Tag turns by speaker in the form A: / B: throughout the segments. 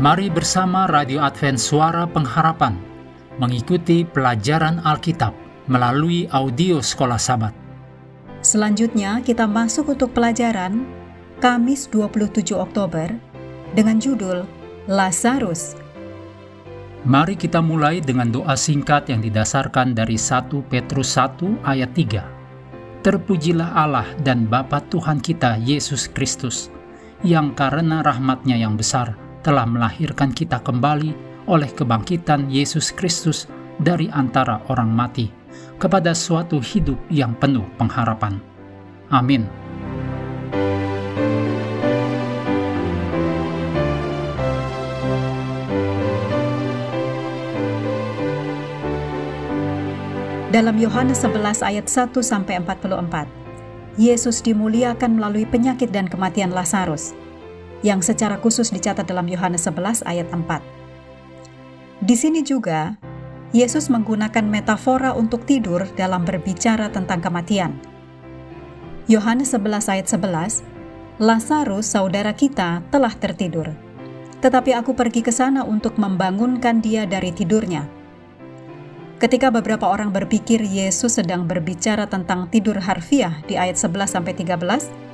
A: Mari bersama Radio Advent Suara Pengharapan mengikuti pelajaran Alkitab melalui audio Sekolah Sabat.
B: Selanjutnya kita masuk untuk pelajaran Kamis 27 Oktober dengan judul Lazarus.
A: Mari kita mulai dengan doa singkat yang didasarkan dari 1 Petrus 1 ayat 3. Terpujilah Allah dan Bapa Tuhan kita Yesus Kristus, yang karena rahmatnya yang besar telah melahirkan kita kembali oleh kebangkitan Yesus Kristus dari antara orang mati kepada suatu hidup yang penuh pengharapan. Amin.
B: Dalam Yohanes 11 ayat 1 sampai 44, Yesus dimuliakan melalui penyakit dan kematian Lazarus yang secara khusus dicatat dalam Yohanes 11 ayat 4. Di sini juga, Yesus menggunakan metafora untuk tidur dalam berbicara tentang kematian. Yohanes 11 ayat 11, Lazarus saudara kita telah tertidur, tetapi aku pergi ke sana untuk membangunkan dia dari tidurnya. Ketika beberapa orang berpikir Yesus sedang berbicara tentang tidur harfiah di ayat 11 sampai 13,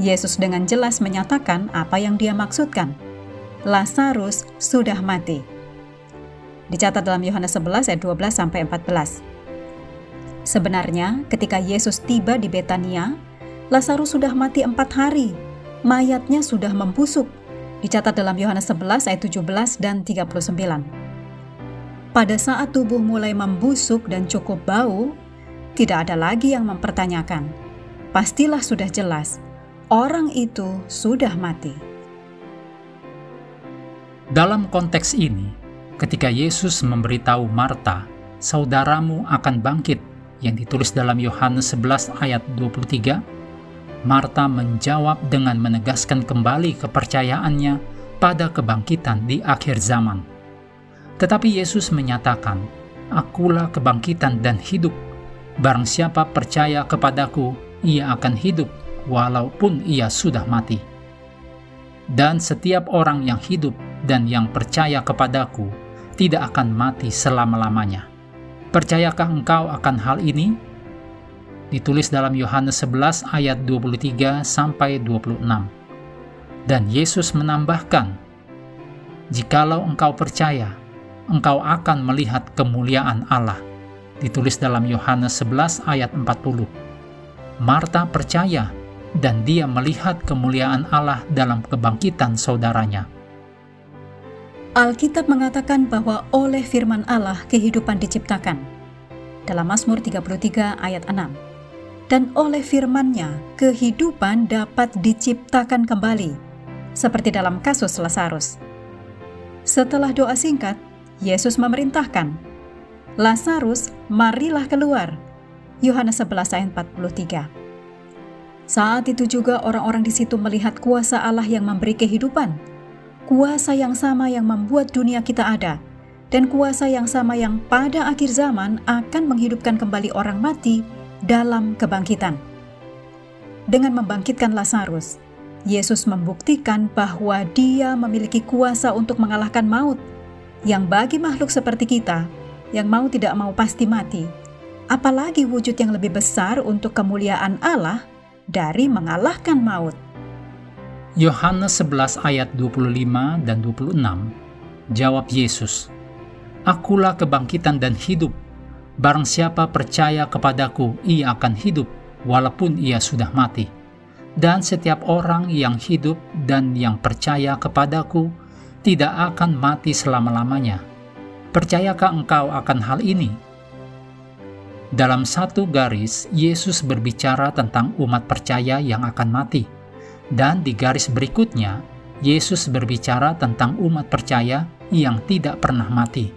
B: Yesus dengan jelas menyatakan apa yang dia maksudkan. Lazarus sudah mati. Dicatat dalam Yohanes 11 ayat 12 sampai 14. Sebenarnya, ketika Yesus tiba di Betania, Lazarus sudah mati empat hari. Mayatnya sudah membusuk. Dicatat dalam Yohanes 11 ayat 17 dan 39. Pada saat tubuh mulai membusuk dan cukup bau, tidak ada lagi yang mempertanyakan. Pastilah sudah jelas orang itu sudah mati.
A: Dalam konteks ini, ketika Yesus memberitahu Marta, saudaramu akan bangkit, yang ditulis dalam Yohanes 11 ayat 23, Marta menjawab dengan menegaskan kembali kepercayaannya pada kebangkitan di akhir zaman. Tetapi Yesus menyatakan, Akulah kebangkitan dan hidup. Barang siapa percaya kepadaku, ia akan hidup walaupun ia sudah mati. Dan setiap orang yang hidup dan yang percaya kepadaku tidak akan mati selama-lamanya. Percayakah engkau akan hal ini? Ditulis dalam Yohanes 11 ayat 23 sampai 26. Dan Yesus menambahkan, "Jikalau engkau percaya, engkau akan melihat kemuliaan Allah." Ditulis dalam Yohanes 11 ayat 40. Marta percaya dan dia melihat kemuliaan Allah dalam kebangkitan saudaranya.
B: Alkitab mengatakan bahwa oleh firman Allah kehidupan diciptakan. Dalam Mazmur 33 ayat 6. Dan oleh firman-Nya kehidupan dapat diciptakan kembali, seperti dalam kasus Lazarus. Setelah doa singkat, Yesus memerintahkan, Lazarus, marilah keluar. Yohanes 11 ayat 43. Saat itu juga orang-orang di situ melihat kuasa Allah yang memberi kehidupan, kuasa yang sama yang membuat dunia kita ada, dan kuasa yang sama yang pada akhir zaman akan menghidupkan kembali orang mati dalam kebangkitan. Dengan membangkitkan Lazarus, Yesus membuktikan bahwa Dia memiliki kuasa untuk mengalahkan maut, yang bagi makhluk seperti kita, yang mau tidak mau pasti mati. Apalagi wujud yang lebih besar untuk kemuliaan Allah dari mengalahkan maut.
A: Yohanes 11 ayat 25 dan 26 Jawab Yesus, Akulah kebangkitan dan hidup. Barang siapa percaya kepadaku, ia akan hidup, walaupun ia sudah mati. Dan setiap orang yang hidup dan yang percaya kepadaku tidak akan mati selama-lamanya. Percayakah engkau akan hal ini? Dalam satu garis, Yesus berbicara tentang umat percaya yang akan mati, dan di garis berikutnya, Yesus berbicara tentang umat percaya yang tidak pernah mati.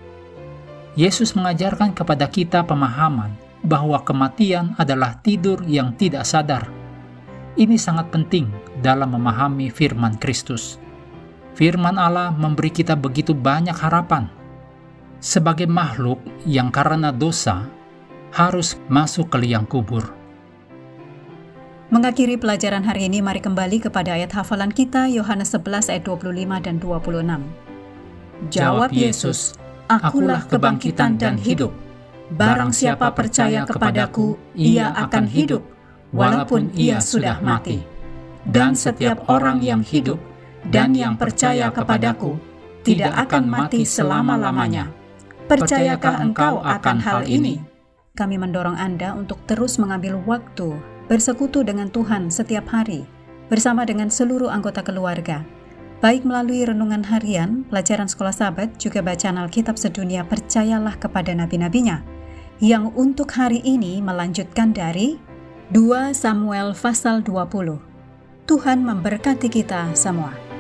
A: Yesus mengajarkan kepada kita pemahaman bahwa kematian adalah tidur yang tidak sadar. Ini sangat penting dalam memahami firman Kristus. Firman Allah memberi kita begitu banyak harapan. Sebagai makhluk yang karena dosa harus masuk ke liang kubur.
B: Mengakhiri pelajaran hari ini, mari kembali kepada ayat hafalan kita Yohanes 11 ayat 25 dan 26. Jawab Yesus, Akulah kebangkitan dan hidup. Barang siapa percaya kepadaku, ia akan hidup, walaupun ia sudah mati. Dan setiap orang yang hidup dan yang percaya kepadaku tidak akan mati selama-lamanya. Percayakah engkau akan hal ini? Kami mendorong Anda untuk terus mengambil waktu bersekutu dengan Tuhan setiap hari bersama dengan seluruh anggota keluarga baik melalui renungan harian, pelajaran sekolah sahabat, juga bacaan Alkitab sedunia percayalah kepada nabi-nabinya, yang untuk hari ini melanjutkan dari 2 Samuel pasal 20. Tuhan memberkati kita semua.